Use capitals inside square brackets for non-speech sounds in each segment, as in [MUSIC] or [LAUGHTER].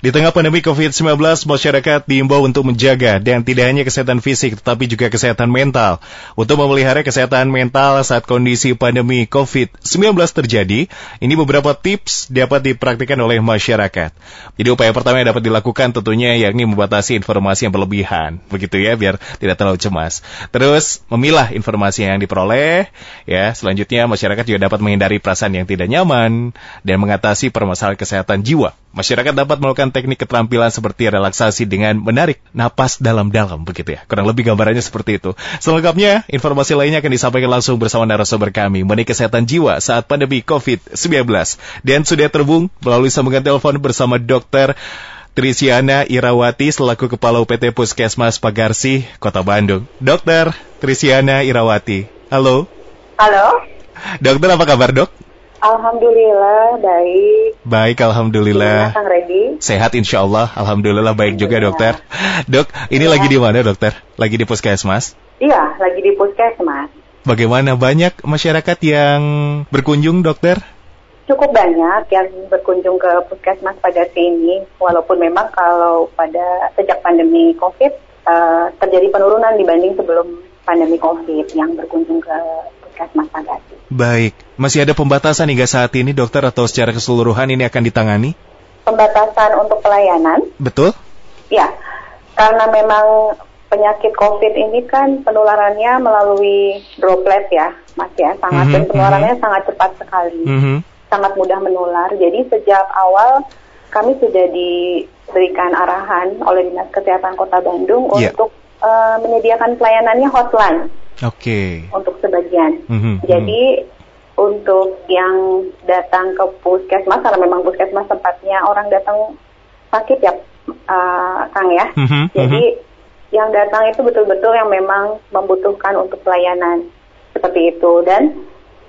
Di tengah pandemi COVID-19, masyarakat diimbau untuk menjaga dan tidak hanya kesehatan fisik tetapi juga kesehatan mental. Untuk memelihara kesehatan mental saat kondisi pandemi COVID-19 terjadi, ini beberapa tips dapat dipraktikkan oleh masyarakat. Jadi upaya pertama yang dapat dilakukan tentunya yakni membatasi informasi yang berlebihan. Begitu ya, biar tidak terlalu cemas. Terus memilah informasi yang diperoleh. Ya, selanjutnya masyarakat juga dapat menghindari perasaan yang tidak nyaman dan mengatasi permasalahan kesehatan jiwa. Masyarakat dapat melakukan teknik keterampilan seperti relaksasi dengan menarik napas dalam-dalam begitu ya. Kurang lebih gambarannya seperti itu. Selengkapnya, informasi lainnya akan disampaikan langsung bersama narasumber kami mengenai kesehatan jiwa saat pandemi COVID-19. Dan sudah terhubung melalui sambungan telepon bersama Dr. Trisiana Irawati selaku Kepala UPT Puskesmas Pagarsi, Kota Bandung. Dokter Trisiana Irawati, halo. Halo. Dokter apa kabar dok? Alhamdulillah baik. Baik, alhamdulillah. Gimana Kang? Sehat insya Allah, alhamdulillah baik juga dokter. Dok, ini Ya. lagi di mana dokter? Lagi di puskesmas? Iya, lagi di puskesmas. Bagaimana banyak masyarakat yang berkunjung dokter? Cukup banyak yang berkunjung ke puskesmas pada sini, walaupun memang kalau pada sejak pandemi COVID eh, terjadi penurunan dibanding sebelum pandemi COVID yang berkunjung ke puskesmas Pagati. Baik, masih ada pembatasan hingga saat ini dokter atau secara keseluruhan ini akan ditangani? Pembatasan untuk pelayanan, Betul? ya, karena memang penyakit COVID ini kan penularannya melalui droplet ya, Mas ya, sangat Mhm, dan penularannya sangat cepat sekali. Mhm. sangat mudah menular. Jadi sejak awal kami sudah diberikan arahan oleh Dinas Kesehatan Kota Bandung Iya. untuk eh, menyediakan pelayanannya hotline Oke. untuk sebagian. Mhm, Jadi untuk yang datang ke puskesmas karena memang puskesmas tempatnya orang datang sakit ya eh, Kang ya. Mhm, Jadi yang datang itu betul-betul yang memang membutuhkan untuk pelayanan seperti itu dan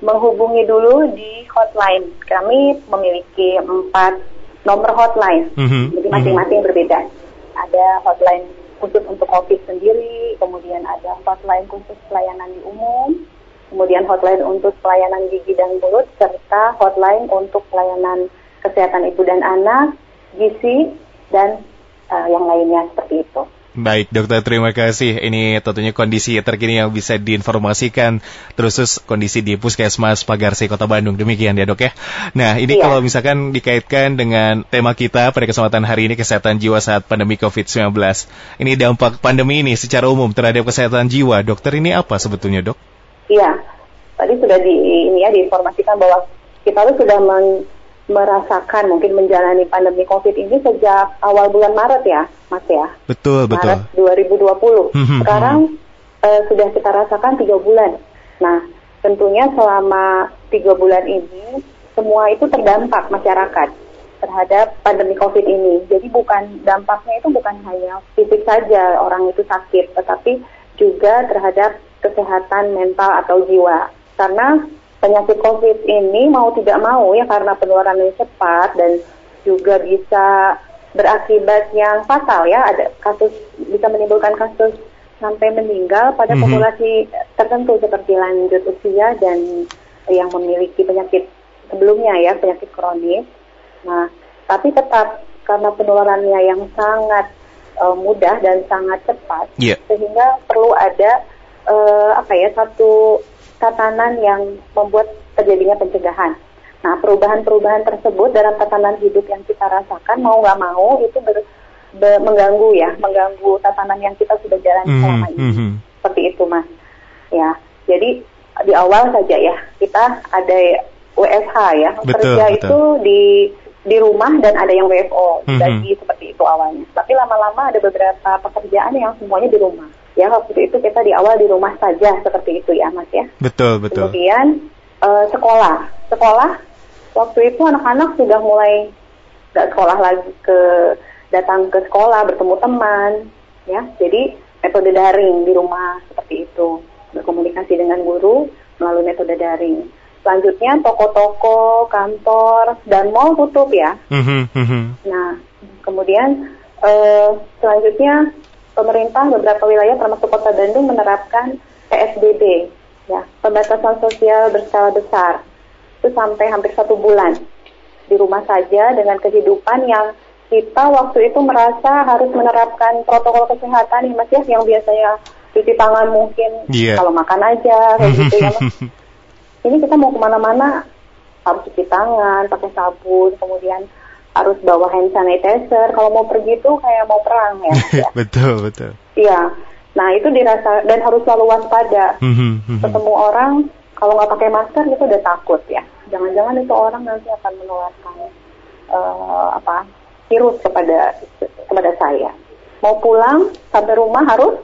menghubungi dulu di hotline. Kami memiliki empat nomor hotline, Mhm, jadi masing-masing berbeda. Ada hotline khusus untuk COVID sendiri, kemudian ada hotline khusus pelayanan di umum, kemudian hotline untuk pelayanan gigi dan mulut, serta hotline untuk pelayanan kesehatan ibu dan anak, gizi, dan eh, yang lainnya seperti itu. Baik, dokter terima kasih. Ini tentunya kondisi terkini yang bisa diinformasikan terus kondisi di Puskesmas Pagarsi Kota Bandung. Demikian ya dok ya. Nah ini Iya. kalau misalkan dikaitkan dengan tema kita pada kesempatan hari ini kesehatan jiwa saat pandemi COVID-19. Ini dampak pandemi ini secara umum terhadap kesehatan jiwa. Dokter ini apa sebetulnya dok? Iya, tadi sudah di ini ya diinformasikan bahwa kita sudah men- merasakan mungkin menjalani pandemi COVID ini sejak awal bulan Maret ya, Mas ya. Betul, betul. Maret 2020. Hmm, Sekarang eh, sudah kita rasakan tiga bulan. Nah, tentunya selama tiga bulan ini semua itu terdampak masyarakat terhadap pandemi COVID ini. Jadi bukan dampaknya itu bukan hanya fisik saja orang itu sakit, tetapi juga terhadap kesehatan mental atau jiwa. Karena penyakit COVID ini mau tidak mau ya karena penularannya cepat dan juga bisa berakibat yang fatal ya ada kasus bisa menimbulkan kasus sampai meninggal pada Mhm. populasi tertentu seperti lanjut usia dan yang memiliki penyakit sebelumnya ya penyakit kronis. Nah, tapi tetap karena penularannya yang sangat eh, mudah dan sangat cepat Iya. sehingga perlu ada eh, apa ya satu tatanan yang membuat terjadinya pencegahan. Nah, perubahan-perubahan tersebut dalam tatanan hidup yang kita rasakan mau nggak mau itu ber- be- mengganggu ya, mengganggu tatanan yang kita sudah jalani Mhm, selama ini. mhm. Seperti itu, Mas. Ya, jadi di awal saja ya kita ada WFH ya, Betul, kerja betul. itu di di rumah dan ada yang WFO, Mhm. jadi seperti itu awalnya. Tapi lama-lama ada beberapa pekerjaan yang semuanya di rumah. Ya, waktu itu kita di awal di rumah saja seperti itu ya, Mas ya. Betul, betul. Kemudian eh, sekolah, sekolah waktu itu anak-anak sudah mulai nggak sekolah lagi ke datang ke sekolah bertemu teman, ya. Jadi metode daring di rumah seperti itu berkomunikasi dengan guru melalui metode daring. Selanjutnya toko-toko, kantor dan mall tutup ya. Mhm, mhm. Nah, kemudian eh, selanjutnya pemerintah beberapa wilayah termasuk Kota Bandung menerapkan PSBB, ya pembatasan sosial berskala besar itu sampai hampir satu bulan di rumah saja dengan kehidupan yang kita waktu itu merasa harus menerapkan protokol kesehatan ya mas ya yang biasanya cuci tangan mungkin Iya. kalau makan aja kayak gitu ya mas. [LAUGHS] Ini kita mau ke mana-mana harus cuci tangan pakai sabun kemudian harus bawa hand sanitizer kalau mau pergi tuh kayak mau perang ya. Ya. [LAUGHS] betul, betul. Iya. Nah itu dirasa dan harus selalu waspada. Mhm, mhm. Ketemu orang kalau nggak pakai masker itu udah takut ya. Jangan-jangan itu orang nanti akan menularkan eh, apa virus kepada kepada saya. Mau pulang sampai rumah harus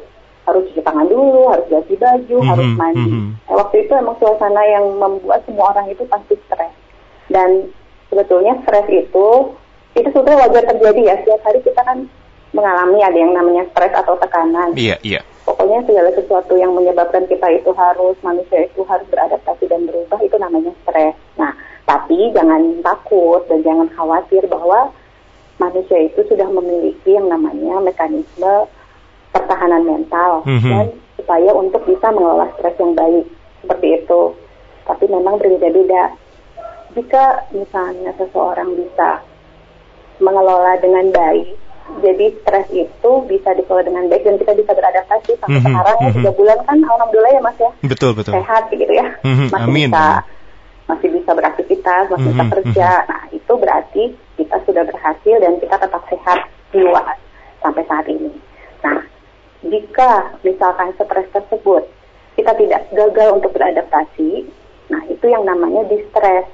harus cuci tangan dulu, harus ganti baju, Mhm, harus mandi. mhm. Nah, waktu itu emang suasana yang membuat semua orang itu pasti stres. Dan sebetulnya stres itu itu sebetulnya wajar terjadi ya. Setiap hari kita kan mengalami ada yang namanya stres atau tekanan. Iya, iya. Pokoknya segala sesuatu yang menyebabkan kita itu harus manusia itu harus beradaptasi dan berubah itu namanya stres. Nah, tapi jangan takut dan jangan khawatir bahwa manusia itu sudah memiliki yang namanya mekanisme pertahanan mental Mhm. dan supaya untuk bisa mengelola stres yang baik seperti itu. Tapi memang berbeda-beda. Jika misalnya seseorang bisa mengelola dengan baik, jadi stres itu bisa dikelola dengan baik dan kita bisa beradaptasi sampai Mhm, sekarang ya mhm. tiga bulan kan alhamdulillah ya mas ya Betul, betul. sehat gitu ya Mhm, masih amin. bisa masih bisa beraktivitas masih bisa Mhm, kerja nah itu berarti kita sudah berhasil dan kita tetap sehat jiwa sampai saat ini nah jika misalkan stres tersebut kita tidak gagal untuk beradaptasi nah itu yang namanya distress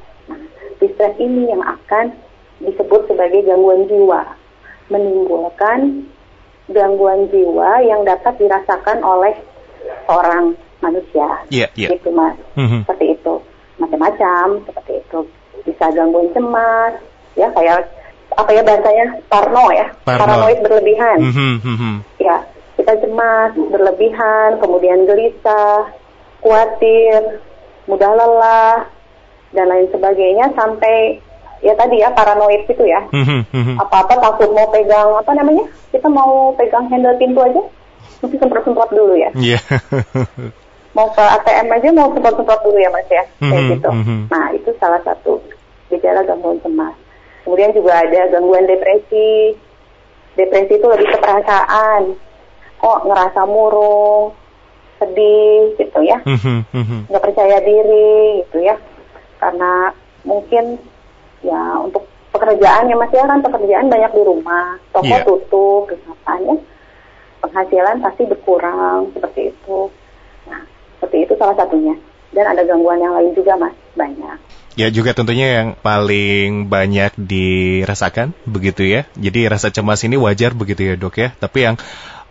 distress ini yang akan disebut sebagai gangguan jiwa menimbulkan gangguan jiwa yang dapat dirasakan oleh seorang manusia Iya, iya. gitu mas Mhm. seperti itu macam-macam seperti itu bisa gangguan cemas ya kayak apa ya bahasanya parno ya Parno. paranoid berlebihan Mhm, mhm. ya kita cemas berlebihan kemudian gelisah khawatir mudah lelah dan lain sebagainya sampai ya tadi ya paranoid gitu ya. Mhm, mhm. apa-apa takut mau pegang apa namanya kita mau pegang handle pintu aja mesti semprot-semprot dulu ya. Iya. [LAUGHS] mau ke ATM aja mau semprot-semprot dulu ya mas ya. Kayak Mhm, gitu. nah itu salah satu gejala gangguan cemas. Kemudian juga ada gangguan depresi. Depresi itu lebih ke perasaan. Kok ngerasa murung sedih gitu ya. Nggak percaya diri gitu ya karena mungkin ya untuk pekerjaan ya mas ya kan pekerjaan banyak di rumah toko Iya. tutup misalkan ya penghasilan pasti berkurang seperti itu nah seperti itu salah satunya dan ada gangguan yang lain juga mas banyak Ya juga tentunya yang paling banyak dirasakan begitu ya. Jadi rasa cemas ini wajar begitu ya dok ya. Tapi yang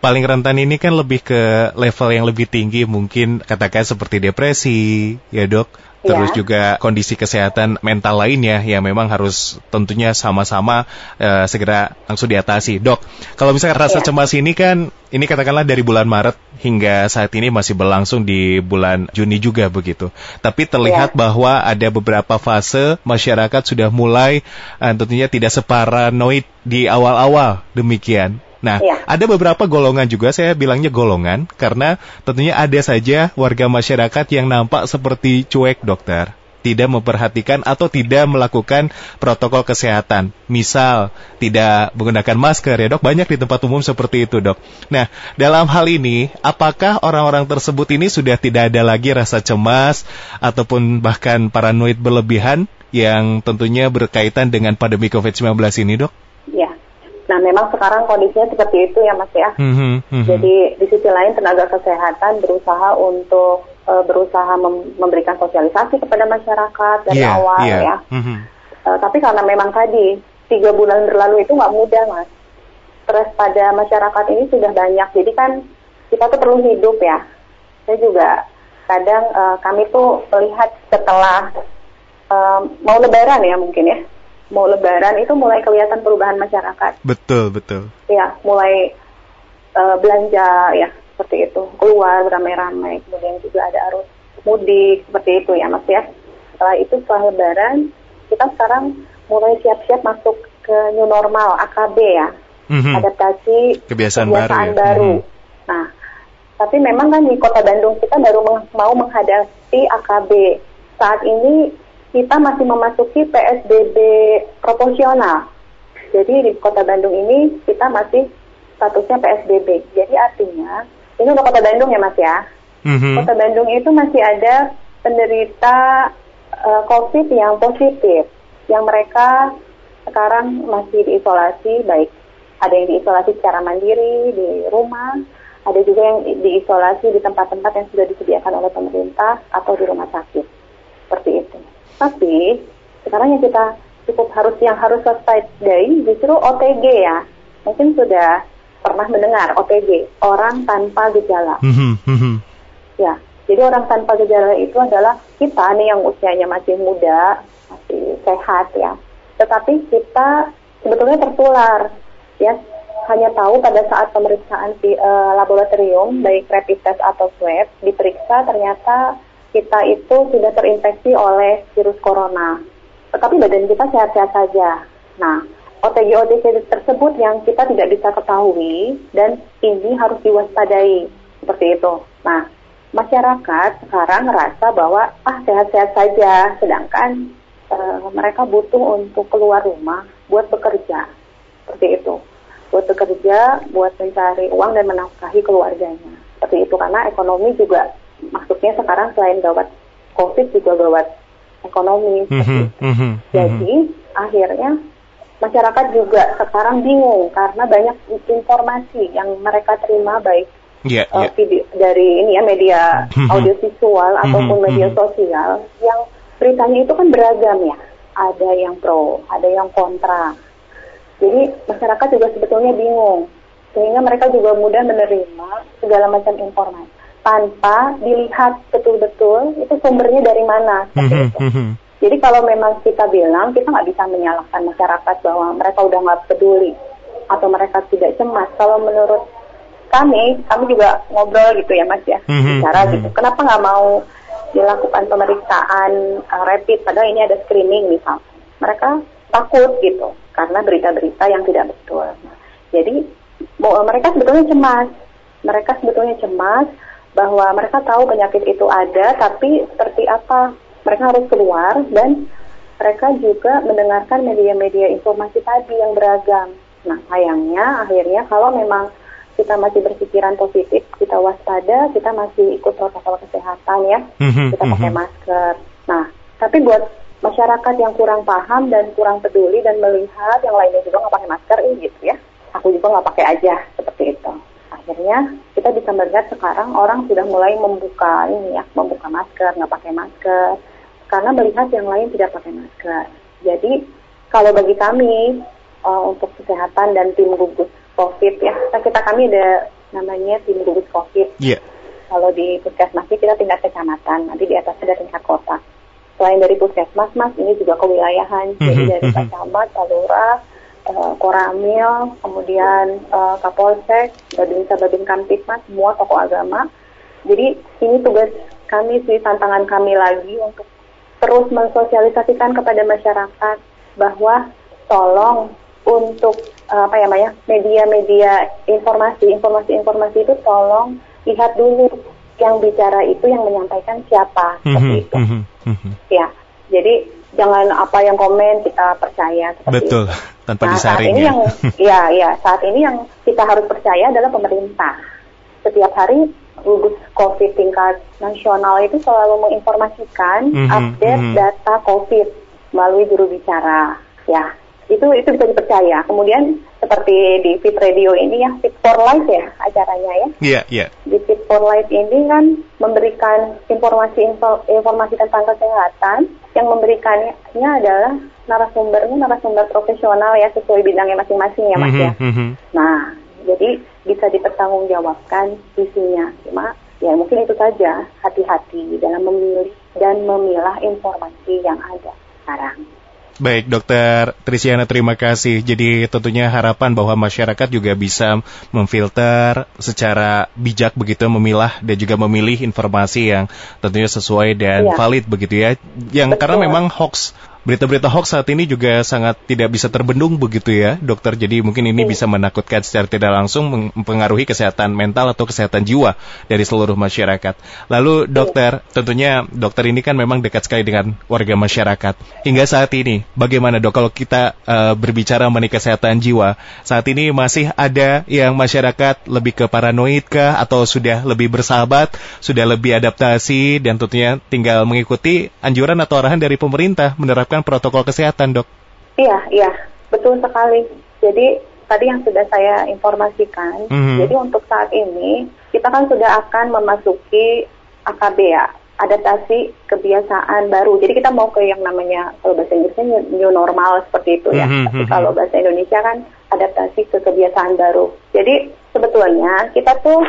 paling rentan ini kan lebih ke level yang lebih tinggi mungkin katakan seperti depresi ya dok. Terus Ya. juga kondisi kesehatan mental lainnya yang memang harus tentunya sama-sama eh, segera langsung diatasi. Dok, kalau misalkan rasa Ya. cemas ini kan ini katakanlah dari bulan Maret hingga saat ini masih berlangsung di bulan Juni juga begitu. Tapi terlihat Ya. bahwa ada beberapa fase masyarakat sudah mulai eh, tentunya tidak separanoid di awal-awal demikian. Nah, Ya. ada beberapa golongan juga saya bilangnya golongan karena tentunya ada saja warga masyarakat yang nampak seperti cuek dokter, tidak memperhatikan atau tidak melakukan protokol kesehatan. Misal tidak menggunakan masker ya dok, banyak di tempat umum seperti itu dok. Nah, dalam hal ini apakah orang-orang tersebut ini sudah tidak ada lagi rasa cemas ataupun bahkan paranoid berlebihan yang tentunya berkaitan dengan pandemi COVID-19 ini dok? Nah memang sekarang kondisinya seperti itu ya mas ya Mhm, mhm. Jadi di sisi lain tenaga kesehatan berusaha untuk eh, berusaha mem- memberikan sosialisasi kepada masyarakat dari Iya, awal iya. ya. Mhm. Eh, tapi karena memang tadi tiga bulan berlalu itu nggak mudah mas. Stres pada masyarakat ini sudah banyak. Jadi kan kita tuh perlu hidup ya. Saya juga kadang eh, kami tuh melihat setelah eh, mau Lebaran ya mungkin ya. Mau Lebaran itu mulai kelihatan perubahan masyarakat Betul, betul. ya mulai eh, belanja ya seperti itu keluar ramai-ramai kemudian juga ada arus mudik seperti itu ya mas ya setelah itu setelah lebaran kita sekarang mulai siap-siap masuk ke new normal AKB ya Mhm. adaptasi Kebiasaan baru ya. baru. Mhm. nah tapi memang kan di kota Bandung kita baru meng- mau menghadapi AKB saat ini kita masih memasuki PSBB proporsional Jadi di Kota Bandung ini kita masih statusnya PSBB. Jadi artinya ini untuk Kota Bandung ya Mas ya. Mm-hmm. Kota Bandung itu masih ada penderita uh, COVID yang positif, yang mereka sekarang masih diisolasi, baik ada yang diisolasi secara mandiri di rumah, ada juga yang diisolasi di tempat-tempat yang sudah disediakan oleh pemerintah atau di rumah sakit, seperti itu. Tapi sekarang yang kita cukup harus yang harus dari justru OTG ya. Mungkin sudah pernah mendengar OTG, orang tanpa gejala. Mm -hmm. Ya, jadi orang tanpa gejala itu adalah kita nih yang usianya masih muda, masih sehat ya. Tetapi kita sebetulnya tertular, ya. Hanya tahu pada saat pemeriksaan di uh, laboratorium, baik rapid test atau swab, diperiksa ternyata kita itu sudah terinfeksi oleh virus corona. Tetapi badan kita sehat-sehat saja. Nah, OTG-OTG tersebut yang kita tidak bisa ketahui dan ini harus diwaspadai seperti itu. Nah, masyarakat sekarang merasa bahwa ah sehat-sehat saja, sedangkan uh, mereka butuh untuk keluar rumah buat bekerja seperti itu, buat bekerja, buat mencari uang dan menafkahi keluarganya seperti itu karena ekonomi juga maksudnya sekarang selain gawat COVID juga gawat ekonomi. Mm -hmm, mm -hmm, Jadi akhirnya masyarakat juga sekarang bingung karena banyak informasi yang mereka terima baik yeah, uh, yeah. Video, dari ini ya media mm-hmm. audiovisual mm-hmm. ataupun media mm-hmm. sosial yang beritanya itu kan beragam ya ada yang pro ada yang kontra jadi masyarakat juga sebetulnya bingung sehingga mereka juga mudah menerima segala macam informasi tanpa dilihat betul-betul itu sumbernya dari mana mm-hmm. itu. Jadi kalau memang kita bilang kita nggak bisa menyalahkan masyarakat bahwa mereka udah nggak peduli atau mereka tidak cemas. Kalau menurut kami, kami juga ngobrol gitu ya Mas ya, mm-hmm. bicara gitu. Kenapa nggak mau dilakukan pemeriksaan uh, rapid padahal ini ada screening misalnya. Mereka takut gitu karena berita-berita yang tidak betul. Jadi mereka sebetulnya cemas. Mereka sebetulnya cemas bahwa mereka tahu penyakit itu ada, tapi seperti apa mereka harus keluar dan mereka juga mendengarkan media-media informasi tadi yang beragam. Nah, sayangnya akhirnya kalau memang kita masih berpikiran positif, kita waspada, kita masih ikut protokol kesehatan ya, mm-hmm, kita pakai mm-hmm. masker. Nah, tapi buat masyarakat yang kurang paham dan kurang peduli dan melihat yang lainnya juga nggak pakai masker, ini gitu ya. Aku juga nggak pakai aja seperti itu. Akhirnya kita bisa melihat sekarang orang sudah mulai membuka ini ya, membuka masker, nggak pakai masker karena melihat yang lain tidak pakai masker. Jadi kalau bagi kami uh, untuk kesehatan dan tim gugus COVID ya, nah, kita kami ada namanya tim gugus COVID. Yeah. Kalau di puskesmas kita tingkat kecamatan, nanti di atas ada tingkat kota. Selain dari puskesmas, mas ini juga kewilayahan, mm-hmm. jadi dari mm-hmm. camat, lurah, uh, koramil, kemudian uh, kapolsek, babinsa babin kamtipmas, semua tokoh agama. Jadi ini tugas kami sih tantangan kami lagi untuk terus mensosialisasikan kepada masyarakat bahwa tolong untuk uh, apa ya Maya media-media informasi informasi-informasi itu tolong lihat dulu yang bicara itu yang menyampaikan siapa. Mm -hmm, seperti itu. mm -hmm, ya jadi jangan apa yang komen kita percaya betul itu. tanpa nah, disaring saat ini ya. yang [LAUGHS] ya ya saat ini yang kita harus percaya adalah pemerintah setiap hari gugus COVID tingkat nasional itu selalu menginformasikan mm -hmm, update mm -hmm. data COVID melalui juru bicara. Ya, itu itu bisa dipercaya. Kemudian seperti di Fit Radio ini ya Fit for Life ya acaranya ya. Iya, yeah, iya. Yeah. Di Fit for Life ini kan memberikan informasi info, informasi tentang kesehatan yang memberikannya adalah narasumbernya narasumber profesional ya sesuai bidangnya masing-masing ya Mas mm -hmm, ya. Mm -hmm. Nah, jadi bisa dipertanggungjawabkan isinya. Cuma ya mungkin itu saja hati-hati dalam memilih dan memilah informasi yang ada sekarang. Baik, Dokter Trisiana, terima kasih. Jadi tentunya harapan bahwa masyarakat juga bisa memfilter secara bijak begitu, memilah dan juga memilih informasi yang tentunya sesuai dan iya. valid begitu ya. Yang Betul. karena memang hoax berita-berita hoax saat ini juga sangat tidak bisa terbendung begitu ya, dokter. Jadi mungkin ini Iya. bisa menakutkan secara tidak langsung mempengaruhi kesehatan mental atau kesehatan jiwa dari seluruh masyarakat. Lalu dokter, tentunya dokter ini kan memang dekat sekali dengan warga masyarakat. Hingga saat ini, bagaimana dok kalau kita eh, berbicara mengenai kesehatan jiwa, saat ini masih ada yang masyarakat lebih ke paranoid kah atau sudah lebih bersahabat, sudah lebih adaptasi dan tentunya tinggal mengikuti anjuran atau arahan dari pemerintah menerapkan protokol kesehatan, dok. Iya, iya, betul sekali. Jadi tadi yang sudah saya informasikan, Mhm. jadi untuk saat ini kita kan sudah akan memasuki AKB ya, adaptasi kebiasaan baru. Jadi kita mau ke yang namanya kalau bahasa Inggrisnya new- normal seperti itu ya. Mhm, Tapi mhm. kalau bahasa Indonesia kan adaptasi ke kebiasaan baru. Jadi sebetulnya kita tuh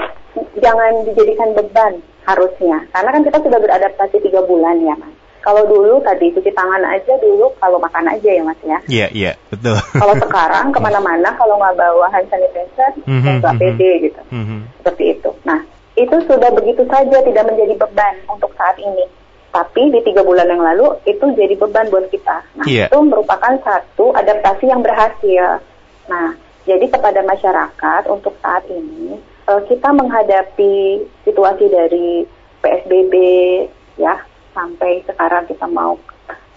jangan dijadikan beban harusnya, karena kan kita sudah beradaptasi tiga bulan ya mas. Kalau dulu tadi cuci tangan aja dulu kalau makan aja ya mas ya. Iya, iya, betul. Kalau [LAUGHS] sekarang ke mana-mana kalau nggak bawa hand sanitizer Mhm, nggak mhm. pede gitu Mhm. seperti itu. Nah itu sudah begitu saja tidak menjadi beban untuk saat ini. Tapi di tiga bulan yang lalu itu jadi beban buat kita. Nah Iya. itu merupakan satu adaptasi yang berhasil. Nah jadi kepada masyarakat untuk saat ini eh, kita menghadapi situasi dari PSBB ya sampai sekarang kita mau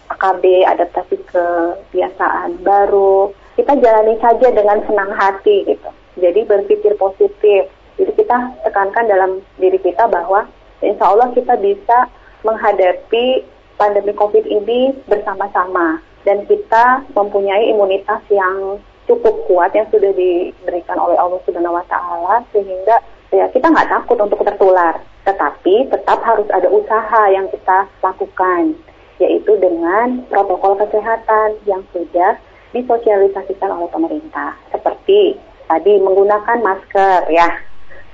AKB adaptasi kebiasaan baru kita jalani saja dengan senang hati gitu. Jadi berpikir positif. Jadi kita tekankan dalam diri kita bahwa insya Allah kita bisa menghadapi pandemi COVID ini bersama-sama. Dan kita mempunyai imunitas yang cukup kuat yang sudah diberikan oleh Allah Subhanahu Wa Taala sehingga ya kita nggak takut untuk tertular tetapi tetap harus ada usaha yang kita lakukan yaitu dengan protokol kesehatan yang sudah disosialisasikan oleh pemerintah. Seperti tadi menggunakan masker ya.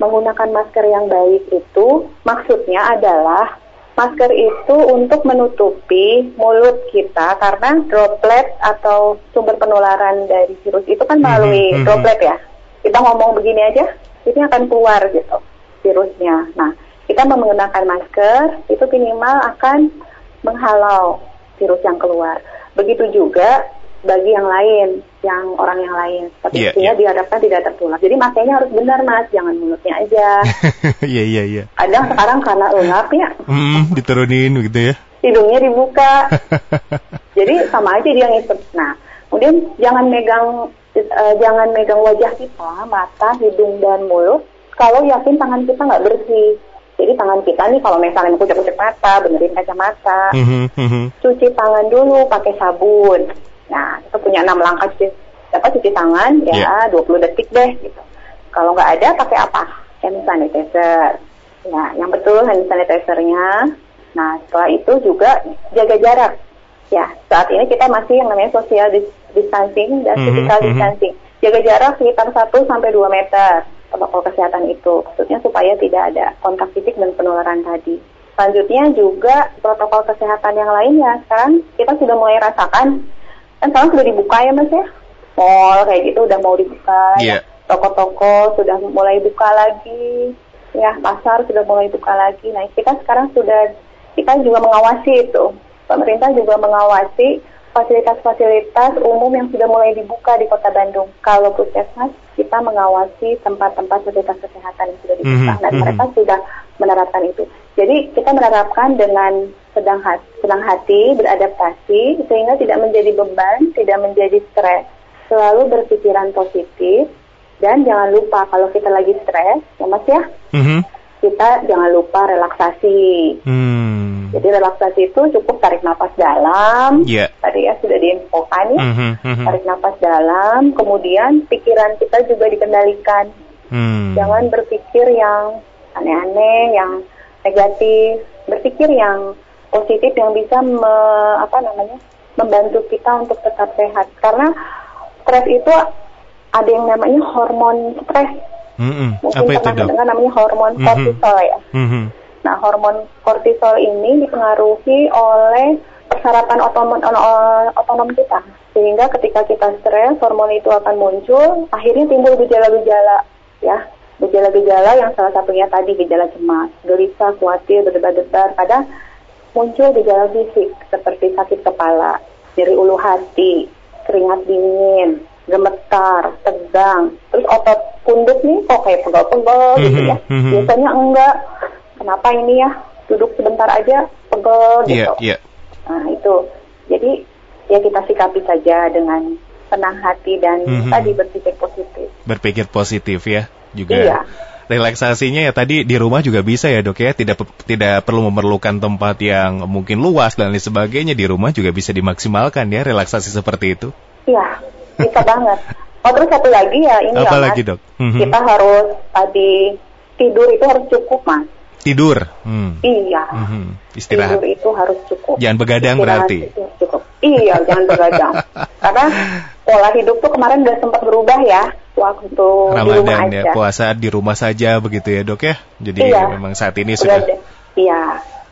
Menggunakan masker yang baik itu maksudnya adalah masker itu untuk menutupi mulut kita karena droplet atau sumber penularan dari virus itu kan melalui Mhm, mhm. droplet ya. Kita ngomong begini aja ini akan keluar gitu virusnya nah kita menggunakan masker itu minimal akan menghalau virus yang keluar begitu juga bagi yang lain, yang orang yang lain. Itu ya iya. diharapkan tidak tertular. Jadi makanya harus benar mas, jangan mulutnya aja. [LAUGHS] Iya, iya, iya. Kadang sekarang karena lengap ya, Hmm, diturunin begitu ya. hidungnya dibuka. [LAUGHS] Jadi sama aja dia ngisep. Nah, kemudian jangan megang eh, jangan megang wajah kita, mata, hidung dan mulut kalau yakin tangan kita nggak bersih. Jadi tangan kita nih kalau misalnya mau kucek-kucek mata, benerin kacamata, Mhm, mhm. cuci tangan dulu pakai sabun. Nah, kita punya enam langkah cuci, apa cuci tangan ya Iya. 20 detik deh gitu. Kalau nggak ada pakai apa? Hand sanitizer. Nah, yang betul hand sanitizernya. Nah, setelah itu juga jaga jarak. Ya, saat ini kita masih yang namanya social dis- distancing dan Mhm, physical mhm. distancing. Jaga jarak sekitar 1 sampai 2 meter protokol kesehatan itu. Maksudnya supaya tidak ada kontak fisik dan penularan tadi. Selanjutnya juga protokol kesehatan yang lainnya. Sekarang kita sudah mulai rasakan, kan sekarang sudah dibuka ya mas ya? Mall kayak gitu udah mau dibuka. Iya. Toko-toko sudah mulai buka lagi. Ya, pasar sudah mulai buka lagi. Nah, kita sekarang sudah, kita juga mengawasi itu. Pemerintah juga mengawasi fasilitas-fasilitas umum yang sudah mulai dibuka di Kota Bandung. Kalau puskesmas, kita mengawasi tempat-tempat fasilitas kesehatan yang sudah dibuka. Mhm, Dan mhm. mereka sudah menerapkan itu. Jadi kita menerapkan dengan sedang hati, sedang hati beradaptasi sehingga tidak menjadi beban, tidak menjadi stres. Selalu berpikiran positif dan jangan lupa kalau kita lagi stres, ya Mas ya, Mhm. kita jangan lupa relaksasi. Hmm. Jadi relaksasi itu cukup tarik nafas dalam. Iya. Tadi ya sudah diinfokan ya. Mhm, mhm. Tarik nafas dalam, kemudian pikiran kita juga dikendalikan. Hmm. Jangan berpikir yang aneh-aneh, yang negatif. Berpikir yang positif yang bisa me- apa namanya membantu kita untuk tetap sehat. Karena stres itu ada yang namanya hormon stres. Mhm. Mungkin Apa itu pernah dok? mendengar namanya hormon Mhm. kortisol ya. Mhm. Nah, hormon kortisol ini dipengaruhi oleh persyaratan otonom, o- otonom kita. Sehingga ketika kita stres, hormon itu akan muncul, akhirnya timbul gejala-gejala, ya. Gejala-gejala yang salah satunya tadi gejala cemas, gelisah, khawatir, berdebar-debar. Kadang muncul gejala fisik seperti sakit kepala, nyeri ulu hati, keringat dingin, gemetar, tegang, terus otot punduk nih kok kayak pegel-pegel gitu ya. Mhm, mhm. Biasanya enggak. Kenapa ini ya? Duduk sebentar aja pegel gitu. Iya, iya. Nah, itu. Jadi ya kita sikapi saja dengan tenang hati dan Mhm. tadi berpikir positif. Berpikir positif ya juga. Iya. Relaksasinya ya tadi di rumah juga bisa ya dok ya, tidak tidak perlu memerlukan tempat yang mungkin luas dan lain sebagainya di rumah juga bisa dimaksimalkan ya relaksasi seperti itu. Iya, bisa [LAUGHS] banget. Oh terus satu lagi ya ini Apa ya, lagi, Mas. Dok? Mhm. Kita harus tadi tidur itu harus cukup mas. Tidur, hmm. Iya. Mhm. istirahat. Tidur itu harus cukup. Jangan begadang Istirahat berarti. itu cukup. Iya, jangan begadang. [LAUGHS] Karena pola hidup tuh kemarin udah sempat berubah ya waktu di rumah Ramadan aja. ya, puasa di rumah saja begitu ya dok ya. Jadi Iya. memang saat ini Udah sudah Iya.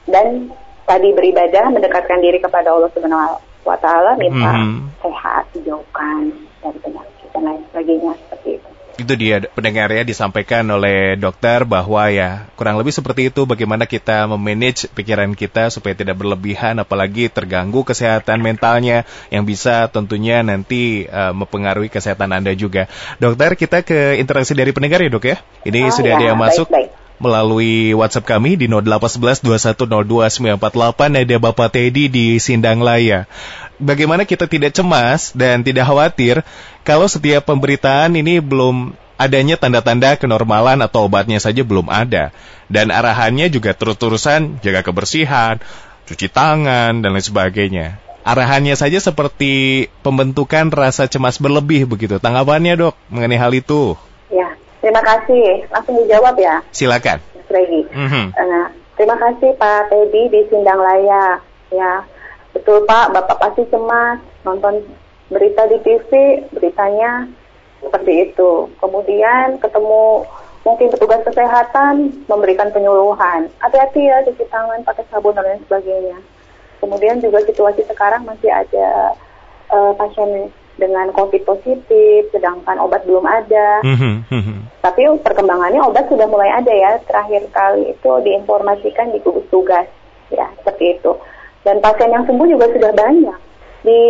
Dan tadi beribadah mendekatkan diri kepada Allah Subhanahu wa taala minta Mhm. sehat, dijauhkan dari penyakit dan lain sebagainya seperti itu. Itu dia pendengar ya disampaikan oleh dokter bahwa ya kurang lebih seperti itu bagaimana kita memanage pikiran kita supaya tidak berlebihan apalagi terganggu kesehatan mentalnya yang bisa tentunya nanti eh, mempengaruhi kesehatan Anda juga. Dokter kita ke interaksi dari pendengar ya dok ya. Ini Oh, sudah ya, ada yang masuk baik-baik. melalui WhatsApp kami di 0811 2102 948 ada Bapak Teddy di Sindang Laya. Bagaimana kita tidak cemas dan tidak khawatir kalau setiap pemberitaan ini belum adanya tanda-tanda kenormalan atau obatnya saja belum ada. Dan arahannya juga terus-terusan jaga kebersihan, cuci tangan, dan lain sebagainya. Arahannya saja seperti pembentukan rasa cemas berlebih begitu. Tanggapannya dok mengenai hal itu? Ya, terima kasih. Langsung dijawab ya, Silakan. Mas Regi. Mhm. Nah, terima kasih Pak Teddy di Sindang Laya. Ya, betul Pak, Bapak pasti cemas nonton berita di TV, beritanya seperti itu. Kemudian ketemu mungkin petugas kesehatan memberikan penyuluhan. Hati-hati ya cuci tangan pakai sabun dan lain sebagainya. Kemudian juga situasi sekarang masih ada eh, pasien dengan COVID positif, sedangkan obat belum ada. Mhm, mhm. Tapi perkembangannya obat sudah mulai ada ya. Terakhir kali itu diinformasikan di gugus tugas. Ya, seperti itu. Dan pasien yang sembuh juga sudah banyak. Di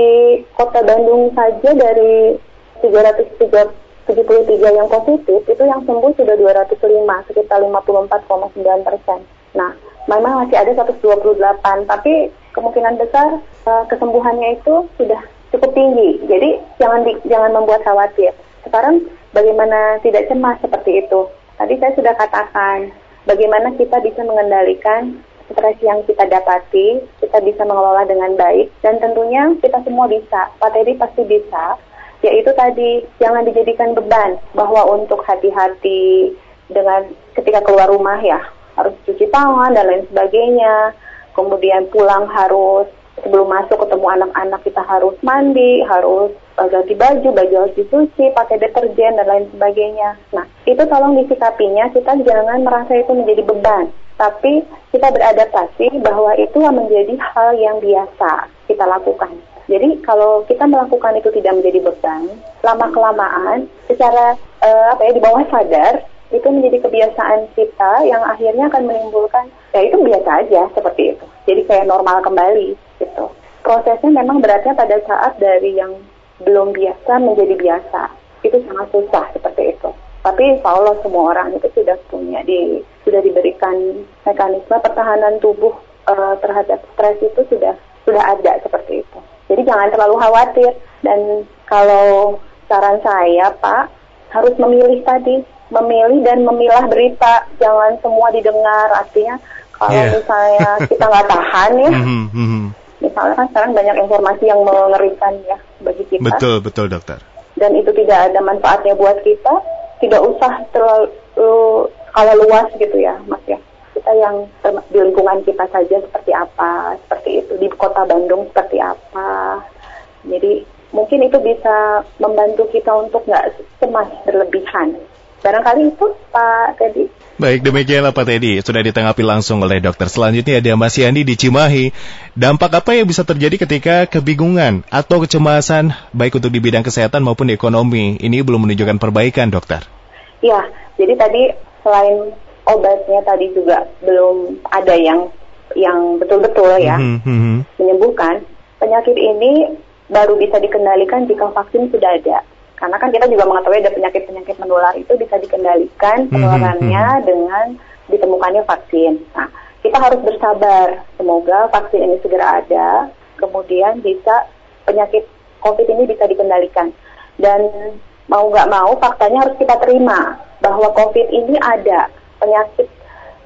kota Bandung saja dari 373 yang positif, itu yang sembuh sudah 205, sekitar 54,9 persen. Nah, memang masih ada 128, tapi kemungkinan besar eh, kesembuhannya itu sudah cukup tinggi. Jadi jangan di- jangan membuat khawatir. Sekarang bagaimana tidak cemas seperti itu? Tadi saya sudah katakan bagaimana kita bisa mengendalikan stres yang kita dapati, kita bisa mengelola dengan baik dan tentunya kita semua bisa. Pak Teddy pasti bisa. Yaitu tadi jangan dijadikan beban bahwa untuk hati-hati dengan ketika keluar rumah ya harus cuci tangan dan lain sebagainya. Kemudian pulang harus sebelum masuk ketemu anak-anak kita harus mandi, harus uh, ganti baju, baju harus dicuci, pakai deterjen dan lain sebagainya. Nah, itu tolong disikapinya, kita jangan merasa itu menjadi beban, tapi kita beradaptasi bahwa itu menjadi hal yang biasa kita lakukan. Jadi kalau kita melakukan itu tidak menjadi beban, lama kelamaan secara eh, apa ya di bawah sadar itu menjadi kebiasaan kita yang akhirnya akan menimbulkan ya itu biasa aja seperti itu. Jadi kayak normal kembali gitu. Prosesnya memang beratnya pada saat dari yang belum biasa menjadi biasa. Itu sangat susah seperti itu. Tapi insya Allah semua orang itu sudah punya di sudah diberikan mekanisme pertahanan tubuh eh, terhadap stres itu sudah sudah ada seperti itu. Jadi jangan terlalu khawatir dan kalau saran saya Pak harus memilih tadi, memilih dan memilah berita, jangan semua didengar. Artinya kalau Iya. misalnya kita nggak tahan ya, Mhm, mhm. misalnya kan sekarang banyak informasi yang mengerikan ya bagi kita Betul, betul dokter. dan itu tidak ada manfaatnya buat kita, tidak usah terlalu skala luas gitu ya, Mas ya. Kita yang di lingkungan kita saja seperti apa, seperti itu di kota Bandung seperti apa. Jadi mungkin itu bisa membantu kita untuk nggak cemas berlebihan. Barangkali itu Pak Teddy. Baik, demikianlah Pak Teddy. Sudah ditanggapi langsung oleh dokter. Selanjutnya ada Mas Yandi di Cimahi. Dampak apa yang bisa terjadi ketika kebingungan atau kecemasan, baik untuk di bidang kesehatan maupun di ekonomi? Ini belum menunjukkan perbaikan, dokter. Ya, jadi tadi selain obatnya tadi juga belum ada yang yang betul-betul ya Mhm, mhm. menyembuhkan. penyakit ini baru bisa dikendalikan jika vaksin sudah ada. Karena kan kita juga mengetahui ada penyakit-penyakit menular itu bisa dikendalikan Mhm, penularannya dengan ditemukannya vaksin. Nah, kita harus bersabar. Semoga vaksin ini segera ada, kemudian bisa penyakit COVID ini bisa dikendalikan. Dan mau nggak mau faktanya harus kita terima bahwa COVID ini ada, penyakit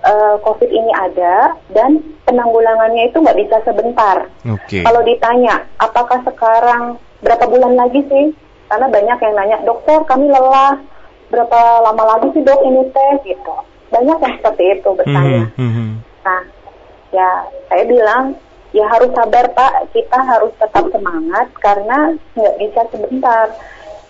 eh, COVID ini ada dan penanggulangannya itu nggak bisa sebentar. Oke. Kalau ditanya, apakah sekarang berapa bulan lagi sih? Karena banyak yang nanya, dokter kami lelah, berapa lama lagi sih dok ini tes gitu. Banyak yang seperti itu bertanya. Mhm, mhm. Nah, ya saya bilang, ya harus sabar Pak, kita harus tetap semangat karena nggak bisa sebentar.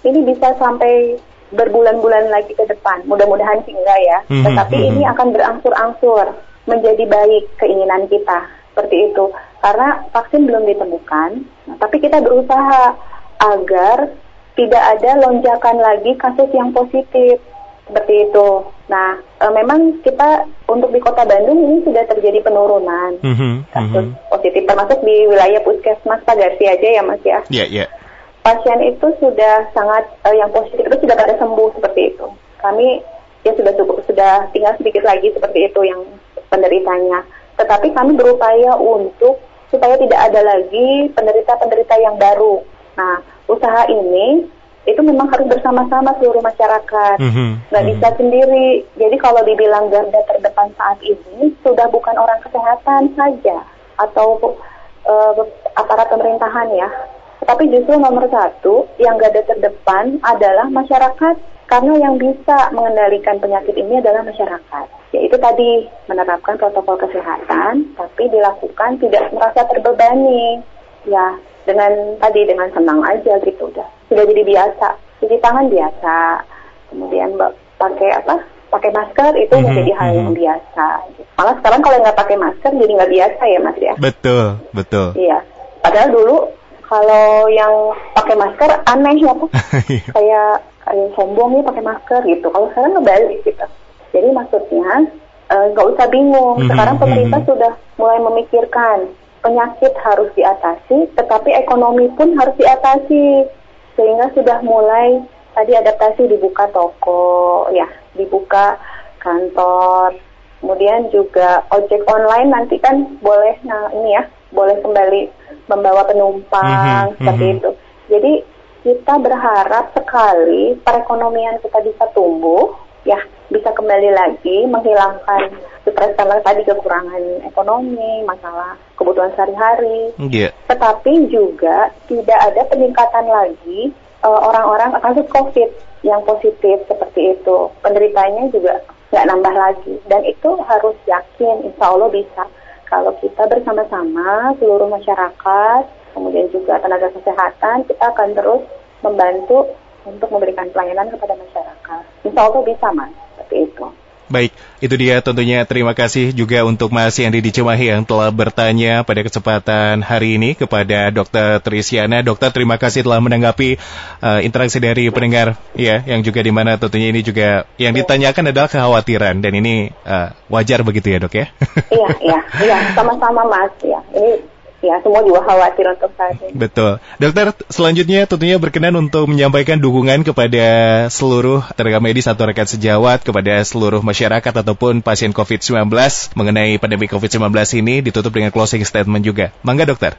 Ini bisa sampai berbulan-bulan lagi ke depan. Mudah-mudahan sih enggak ya. Mhm, Tetapi mhm. ini akan berangsur-angsur menjadi baik keinginan kita seperti itu. Karena vaksin belum ditemukan, nah, tapi kita berusaha agar tidak ada lonjakan lagi kasus yang positif seperti itu. Nah, e, memang kita untuk di Kota Bandung ini sudah terjadi penurunan Mhm, kasus mhm. positif termasuk di wilayah Puskesmas Pagarsi aja ya Mas ya Ya, ya. pasien itu sudah sangat eh, yang positif itu sudah pada sembuh seperti itu. Kami ya sudah cukup sudah tinggal sedikit lagi seperti itu yang penderitanya. Tetapi kami berupaya untuk supaya tidak ada lagi penderita-penderita yang baru. Nah, usaha ini itu memang harus bersama-sama seluruh masyarakat Mhm, nggak mhm. bisa sendiri. Jadi kalau dibilang garda terdepan saat ini sudah bukan orang kesehatan saja atau eh, aparat pemerintahan ya, tetapi justru nomor satu yang garda terdepan adalah masyarakat karena yang bisa mengendalikan penyakit ini adalah masyarakat. Yaitu tadi menerapkan protokol kesehatan, tapi dilakukan tidak merasa terbebani. Ya, dengan tadi dengan senang aja gitu udah. Sudah jadi biasa. Cuci tangan biasa. Kemudian pakai apa? Pakai masker itu Mhm, menjadi hal yang mhm. biasa. Malah sekarang kalau nggak pakai masker jadi nggak biasa ya mas ya? Betul, betul. iya. Padahal dulu kalau yang pakai masker aneh ya tuh [LAUGHS] kayak kayak sombong nih pakai masker gitu. Kalau sekarang ngebalik gitu. Jadi maksudnya eh, nggak usah bingung. Mhm, sekarang pemerintah mhm. sudah mulai memikirkan penyakit harus diatasi tetapi ekonomi pun harus diatasi. Sehingga sudah mulai tadi adaptasi dibuka toko ya dibuka kantor. Kemudian juga ojek online nanti kan boleh nah ini ya boleh kembali membawa penumpang Mhm, seperti mhm. itu. Jadi kita berharap sekali perekonomian kita bisa tumbuh ya bisa kembali lagi menghilangkan stres karena tadi kekurangan ekonomi masalah kebutuhan sehari-hari Iya. tetapi juga tidak ada peningkatan lagi eh, orang-orang kasus COVID yang positif seperti itu. Penderitanya juga nggak nambah lagi. Dan itu harus yakin, insya Allah bisa. Kalau kita bersama-sama, seluruh masyarakat, kemudian juga tenaga kesehatan, kita akan terus membantu untuk memberikan pelayanan kepada masyarakat. Insya Allah bisa, Mas. Seperti itu. Baik, itu dia tentunya terima kasih juga untuk Mas Yandi di Cimahi yang telah bertanya pada kesempatan hari ini kepada Dr. Trisyana. Dokter, terima kasih telah menanggapi uh, interaksi dari pendengar ya, yang juga di mana tentunya ini juga yang ditanyakan adalah kekhawatiran dan ini uh, wajar begitu ya, Dok ya. iya, iya, iya, sama-sama, Mas. Ya, ini ya semua juga khawatir untuk saat ini. Betul. Dokter, selanjutnya tentunya berkenan untuk menyampaikan dukungan kepada seluruh tenaga medis atau rekan sejawat, kepada seluruh masyarakat ataupun pasien COVID-19 mengenai pandemi COVID-19 ini ditutup dengan closing statement juga. Mangga dokter.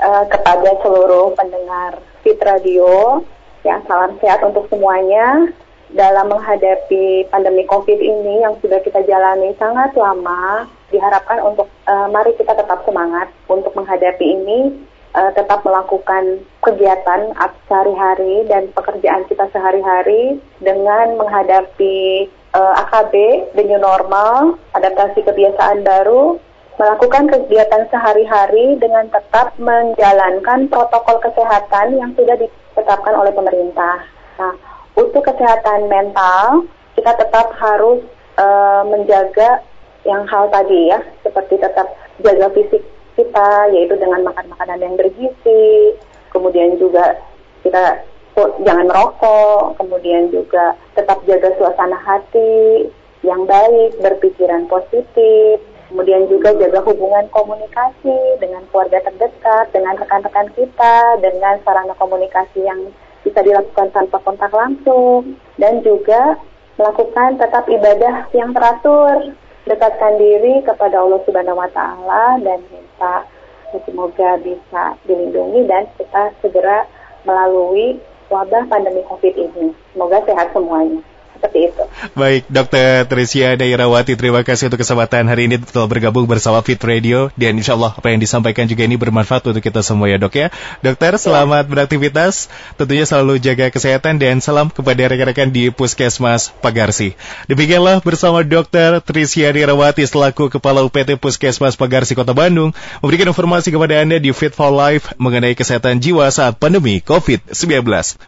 Eh, kepada seluruh pendengar Fit Radio, ya salam sehat untuk semuanya dalam menghadapi pandemi COVID ini yang sudah kita jalani sangat lama. Diharapkan untuk eh, mari kita tetap semangat untuk menghadapi ini, eh, tetap melakukan kegiatan sehari-hari dan pekerjaan kita sehari-hari dengan menghadapi eh, AKB, the new normal, adaptasi kebiasaan baru, melakukan kegiatan sehari-hari dengan tetap menjalankan protokol kesehatan yang sudah ditetapkan oleh pemerintah. Nah, untuk kesehatan mental, kita tetap harus eh, menjaga yang hal tadi ya, seperti tetap jaga fisik kita, yaitu dengan makan makanan yang bergizi, kemudian juga kita jangan merokok, kemudian juga tetap jaga suasana hati yang baik, berpikiran positif, Kemudian juga jaga hubungan komunikasi dengan keluarga terdekat, dengan rekan-rekan kita, dengan sarana komunikasi yang bisa dilakukan tanpa kontak langsung, dan juga melakukan tetap ibadah yang teratur, dekatkan diri kepada Allah Subhanahu wa taala dan minta semoga bisa dilindungi dan kita segera melalui wabah pandemi Covid ini. Semoga sehat semuanya seperti itu. Baik, Dokter Tricia Dairawati, terima kasih untuk kesempatan hari ini telah bergabung bersama Fit Radio dan insya Allah apa yang disampaikan juga ini bermanfaat untuk kita semua ya dok ya. Dokter, ya. selamat ya. beraktivitas, tentunya selalu jaga kesehatan dan salam kepada rekan-rekan di Puskesmas Pagarsi. Demikianlah bersama Dokter Tricia Dairawati selaku Kepala UPT Puskesmas Pagarsi Kota Bandung memberikan informasi kepada Anda di Fit for Life mengenai kesehatan jiwa saat pandemi COVID-19.